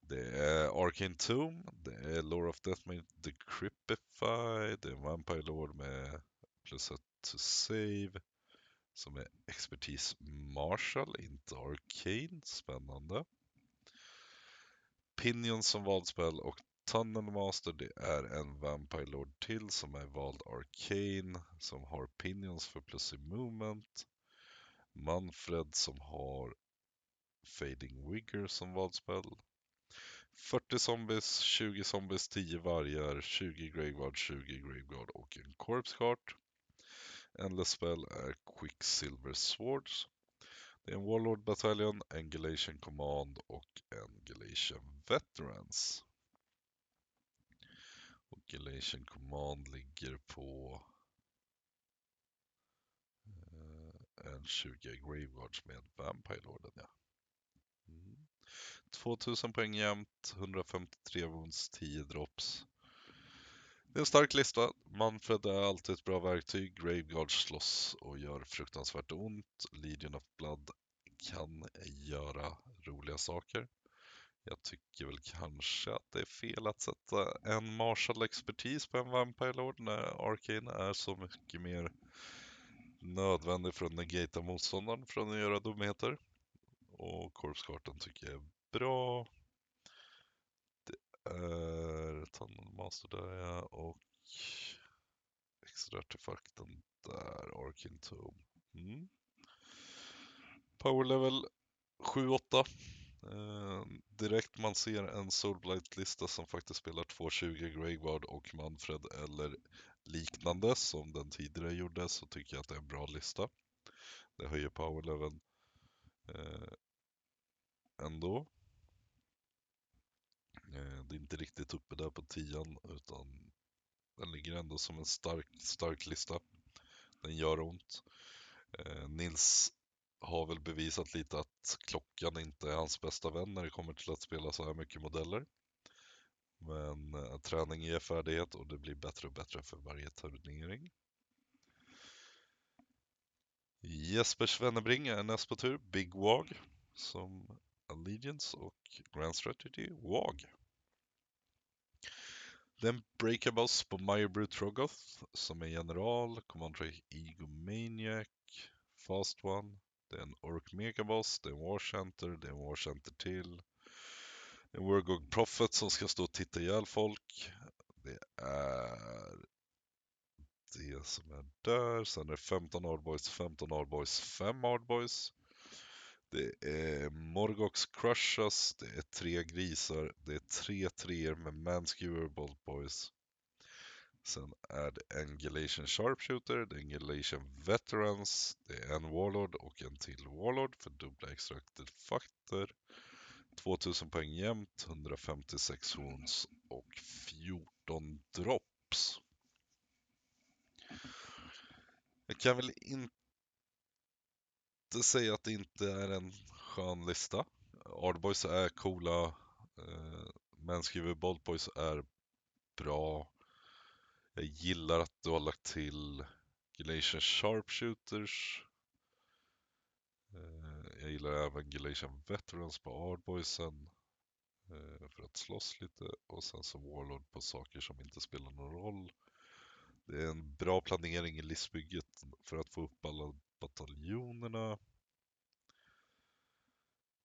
Det är Arcane Tomb, det är Lore of Death med Decrypify, det är Vampire Lord med plus ett to save som är expertis Marshall, inte Arcane. Spännande. Pinion som valspel. och Tunnel Master det är en Vampire Lord till som är vald Arcane som har Pinions för plus i movement. Manfred som har Fading Wigger som valdspel. 40 zombies, 20 zombies, 10 vargar, 20 Graveguard, 20 Graveguard och en Corpse Cart. Endless spel är Quicksilver Swords. Det är en Warlord Battalion, en Galatian Command och en Galatian Veterans. Och Galatian Command ligger på eh, en 20 Graveguards med Vampire Lorden. Ja. Mm. 2000 poäng jämt, 153 wounds, 10 drops. Det är en stark lista. Manfred är alltid ett bra verktyg. Graveguard slåss och gör fruktansvärt ont. Legion of Blood kan göra roliga saker. Jag tycker väl kanske att det är fel att sätta en Marshall-expertis på en Vampire Lord när Arcane är så mycket mer nödvändig för att negata motståndaren från att göra dumheter. Och korpskartan tycker jag är bra. Det är Tunnel Master där ja, och extra artefakten där, Arkin Tome. Mm. Power level 7-8. Eh, direkt man ser en Soulblight-lista som faktiskt spelar 2.20 Greyguard och Manfred eller liknande som den tidigare gjorde så tycker jag att det är en bra lista. Det höjer powerleveln eh, ändå. Eh, det är inte riktigt uppe där på tian utan den ligger ändå som en stark, stark lista. Den gör ont. Eh, Nils har väl bevisat lite att klockan inte är hans bästa vän när det kommer till att spela så här mycket modeller. Men eh, träning ger färdighet och det blir bättre och bättre för varje turnering. Jesper Svennebring är näst på tur, Big Wag som Allegiance och Grand Strategy WAG. Den Breakaboss på Myerbrew Trogoth som är general, Commander Egomaniac, Fast One. Det är en Ork Megaboss, det är en War Center, det är en War Center till. En Wargog Prophet som ska stå och titta ihjäl folk. Det är det som är där. Sen är det 15 Hardboys, 15 Hardboys, 5 Hardboys. Det är Morgox Crushas, det är tre grisar, det är tre treor med Manskewer Bolt Boys. Sen är det en Galatian Sharpshooter, det är en Galatian Veterans, det är en Warlord och en till Warlord för dubbla extra artefakter. 2000 poäng jämnt, 156 wounds och 14 drops. Jag kan väl inte säga att det inte är en skön lista. Ardboys är coola. Eh, men Bolt Boys är bra. Jag gillar att du har lagt till Galatian Sharpshooters. Eh, jag gillar även Galatian Veterans på Ardboysen. Eh, för att slåss lite och sen så Warlord på saker som inte spelar någon roll. Det är en bra planering i listbygget för att få upp alla bataljonerna.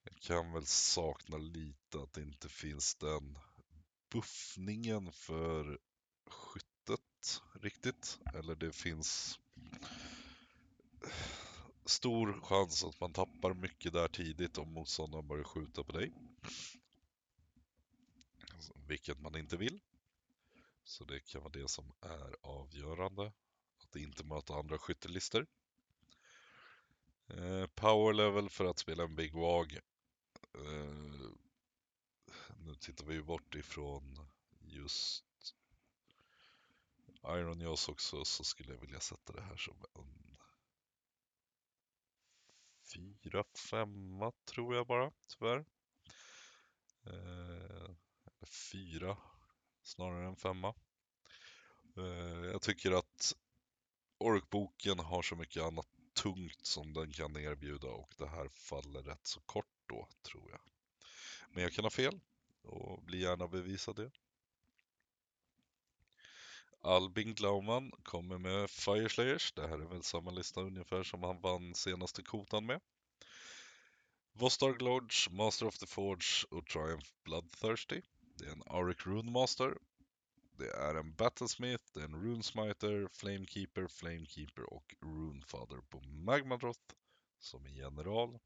Jag kan väl sakna lite att det inte finns den buffningen för riktigt. Eller det finns stor chans att man tappar mycket där tidigt om motståndaren börjar skjuta på dig. Vilket man inte vill. Så det kan vara det som är avgörande. Att inte möta andra skyttelistor. Eh, power level för att spela en Big Wag. Eh, nu tittar vi bort ifrån just Iron Jaws också så skulle jag vilja sätta det här som en fyra, femma tror jag bara, tyvärr. Eh, fyra snarare än femma. Eh, jag tycker att Orkboken har så mycket annat tungt som den kan erbjuda och det här faller rätt så kort då, tror jag. Men jag kan ha fel och blir gärna bevisa det. Albin Glauman kommer med Fireslayers. Det här är väl samma lista ungefär som han vann senaste kotan med. Vostarg Lodge, Master of the Forge och Triumph Bloodthirsty. Det är en Auric Rune Master. Det är en Battlesmith, det är en Runesmiter, Flamekeeper, Flamekeeper och Runefather på Magmadroth som är general.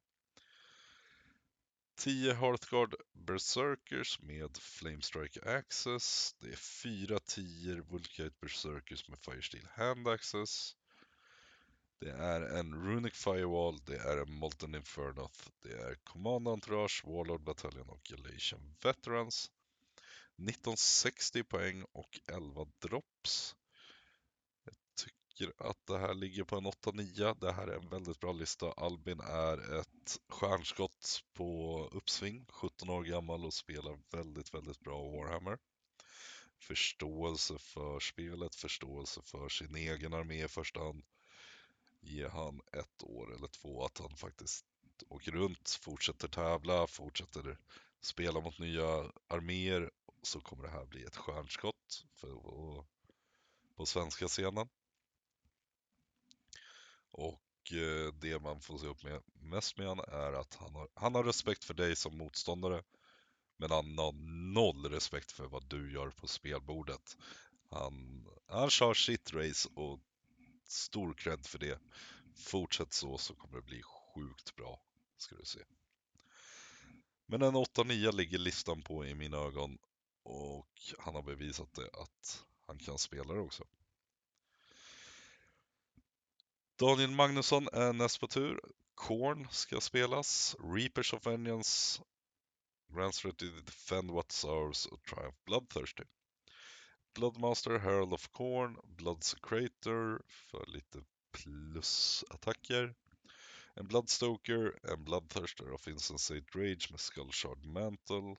10 Hearthguard Berserkers med Flamestrike Access. Det är 4 10 Vulkite Berserkers med Firesteel Hand Access. Det är en Runic Firewall, det är en Molten Infernoth, det är Command Entourage, Warlord Battalion och Galatian Veterans. 1960 poäng och 11 drops. Tycker att det här ligger på en 8-9. Det här är en väldigt bra lista. Albin är ett stjärnskott på uppsving, 17 år gammal och spelar väldigt, väldigt bra Warhammer. Förståelse för spelet, förståelse för sin egen armé i första hand. Ge han ett år eller två att han faktiskt åker runt, fortsätter tävla, fortsätter spela mot nya arméer så kommer det här bli ett stjärnskott för, på svenska scenen. Och eh, det man får se upp med mest med han är att han har, han har respekt för dig som motståndare men han har noll respekt för vad du gör på spelbordet. Han, han kör sitt race och stor cred för det. Fortsätt så så kommer det bli sjukt bra, ska du se. Men en 8-9 ligger listan på i mina ögon och han har bevisat det att han kan spela det också. Daniel Magnusson är näst på tur. Korn ska spelas. Reapers of Vengeance. Grand to Defend What's Ours och Triumph Bloodthirsty. Bloodmaster, Herald of Corn, Bloodsecrator för lite plusattacker. En Bloodstoker, en Bloodthirster of Insensate Rage med Skullshard Mantle.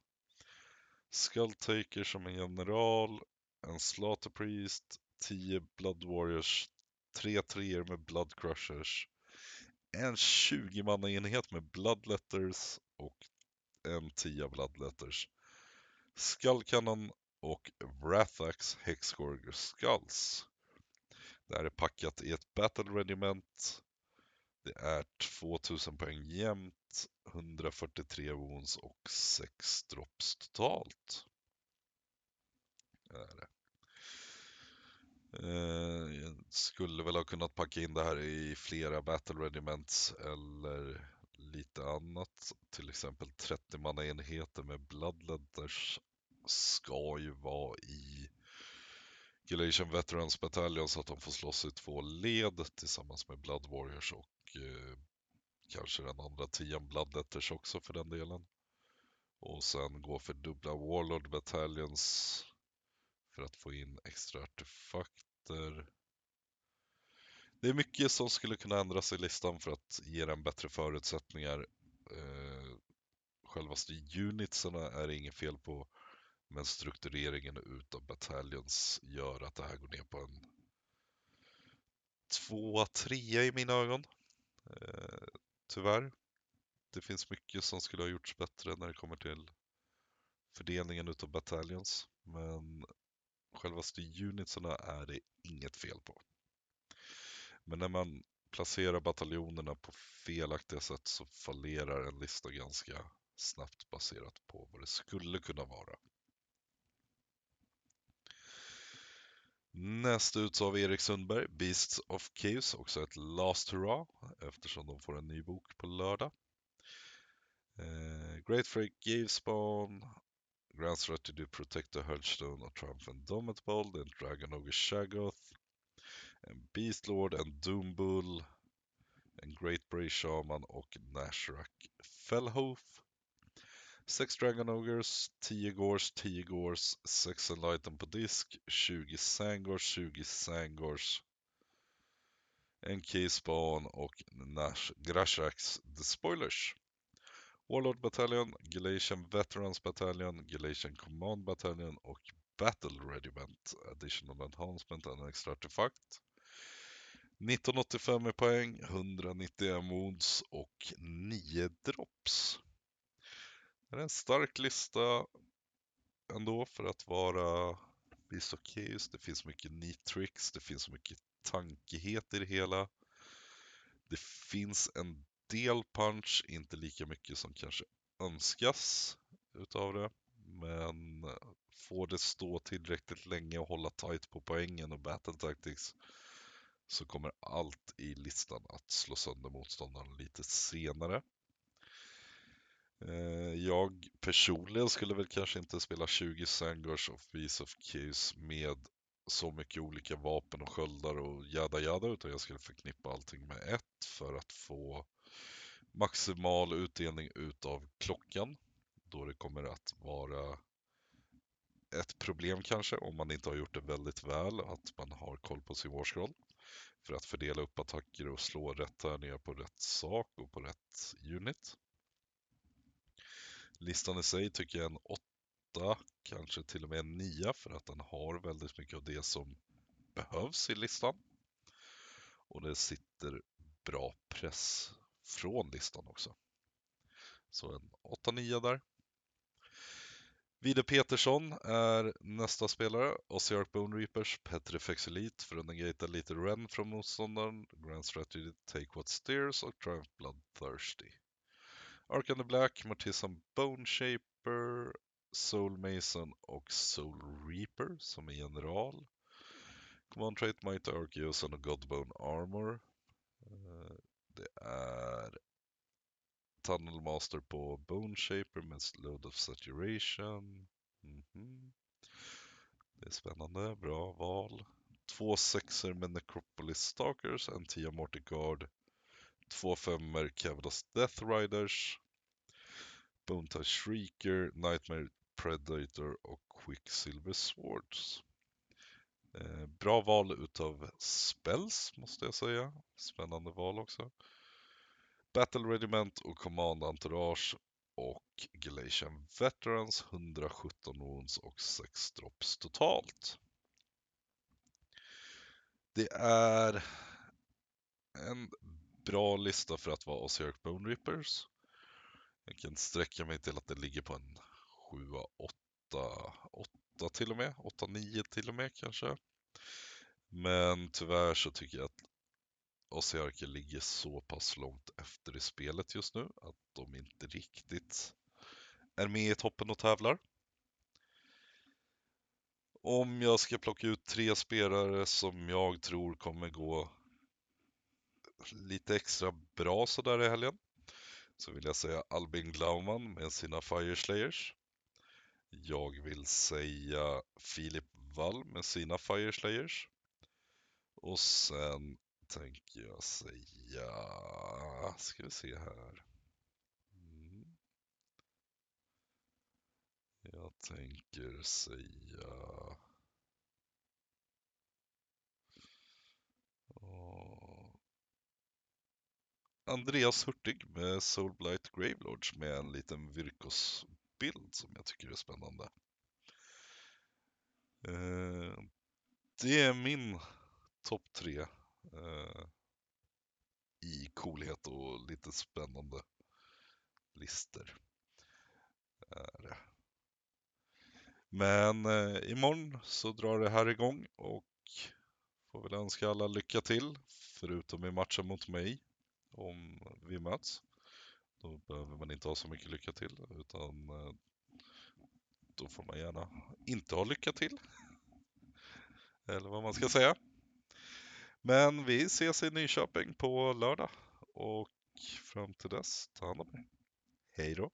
Skulltaker som en general, en Slaughter Priest, 10 Blood Warriors, Tre treor med Blood Crushers, en 20 enhet med Bloodletters och en 10 Bloodletters. Skullcannon och Wrathax Hexgorger Skulls. Det här är packat i ett Battle Regiment. Det är 2000 poäng jämnt, 143 wounds och 6 drops totalt. Det är det. Eh, jag skulle väl ha kunnat packa in det här i flera Battle Regiments eller lite annat. Till exempel 30 manna enheter med Bloodletters ska ju vara i Galatian Veterans Battalion så att de får slåss i två led tillsammans med Blood Warriors och eh, kanske den andra tian Bloodletters också för den delen. Och sen gå för dubbla Warlord Battalions för att få in extra artefakter. Det är mycket som skulle kunna ändras i listan för att ge den bättre förutsättningar. Eh, självaste unitsarna är det inget fel på. Men struktureringen utav Batallions gör att det här går ner på en tvåa, trea i mina ögon. Eh, tyvärr. Det finns mycket som skulle ha gjorts bättre när det kommer till fördelningen utav Batallions. Men självaste unitsarna är det inget fel på. Men när man placerar bataljonerna på felaktiga sätt så fallerar en lista ganska snabbt baserat på vad det skulle kunna vara. Näst ut så har vi Erik Sundberg, Beasts of Caves, också ett Last Hurra eftersom de får en ny bok på lördag. Eh, Great Freak Gavespawn, Grand Strategy Protector Hearthstone och Triumph Indomitable, and Dragon Ogre Shaggoth, en Beastlord, en Doombull, en Great Bray Shaman och Nashrak Fellhoof. 6 Dragon Ogres, 10 Gors, 10 Gors, 6 Enlighten på disk, 20 Sangors, 20 Sangors, en Keyspawn och Nash Grashaks The Spoilers. Warlord Battalion, Galatian Veterans Battalion, Galatian Command Battalion och Battle Regiment, Additional Enhancement and Extra Artifact. 1985 i poäng, 191 mods och 9 drops. Det är en stark lista ändå för att vara Beast of Chaos. Det finns mycket neat tricks, det finns mycket tankighet i det hela. Det finns en del punch, inte lika mycket som kanske önskas utav det. Men får det stå tillräckligt länge och hålla tight på poängen och battle tactics så kommer allt i listan att slå sönder motståndaren lite senare. Eh, jag personligen skulle väl kanske inte spela 20 Sangars of Beast of Keys med så mycket olika vapen och sköldar och jada jada utan jag skulle förknippa allting med ett för att få maximal utdelning utav klockan då det kommer att vara ett problem kanske om man inte har gjort det väldigt väl att man har koll på sin warscroll. för att fördela upp attacker och slå rätt tärningar på rätt sak och på rätt unit. Listan i sig tycker jag är en åtta, kanske till och med en nia för att den har väldigt mycket av det som behövs i listan. Och det sitter bra press från listan också. Så en 8-9 där. Vide Petersson är nästa spelare. Ossiark Bone Reapers, Petrifex Elite för att lite Ren från motståndaren. Grand Strategy Take What Steers och Triumph Bloodthirsty. Ark and the Black, Mortissan Bone Shaper, Soul Mason och Soul Reaper som är general. Command Trait Might Arceus och Godbone Armor. Eh, det är Tunnel Master på Bone Shaper med Load of Saturation. Mhm. Det är spännande, bra val. Två sexer med Necropolis Stalkers, en tia Mortigard, två femmer Cavados Death Riders, Bone Touch Shrieker, Nightmare Predator och Quicksilver Swords. Eh, bra val utav spells måste jag säga. Spännande val också. Battle Regiment och Command Entourage och Galatian Veterans 117 wounds och 6 drops totalt. Det är en bra lista för att vara Osiark Bone Rippers. Jag kan sträcka mig till att det ligger på en 7, 8, 8 till och med, 8, 9 till och med kanske. Men tyvärr så tycker jag att Osiarker ligger så pass långt efter i spelet just nu att de inte riktigt är med i toppen och tävlar. Om jag ska plocka ut tre spelare som jag tror kommer gå lite extra bra sådär i helgen så vill jag säga Albin Glaumann med sina FireSlayers. Jag vill säga Filip Wall med sina Fire Slayers. Och sen tänker jag säga, ska vi se här. Mm. Jag tänker säga Andreas Hurtig med Soulblight Gravelords med en liten bild som jag tycker är spännande. Eh, det är min topp tre eh, i coolhet och lite spännande lister. Men eh, imorgon så drar det här igång och får väl önska alla lycka till, förutom i matchen mot mig om vi möts. Då behöver man inte ha så mycket lycka till utan eh, då får man gärna inte ha lycka till. Eller vad man ska säga. Men vi ses i Nyköping på lördag och fram till dess, ta hand om er. Hej då!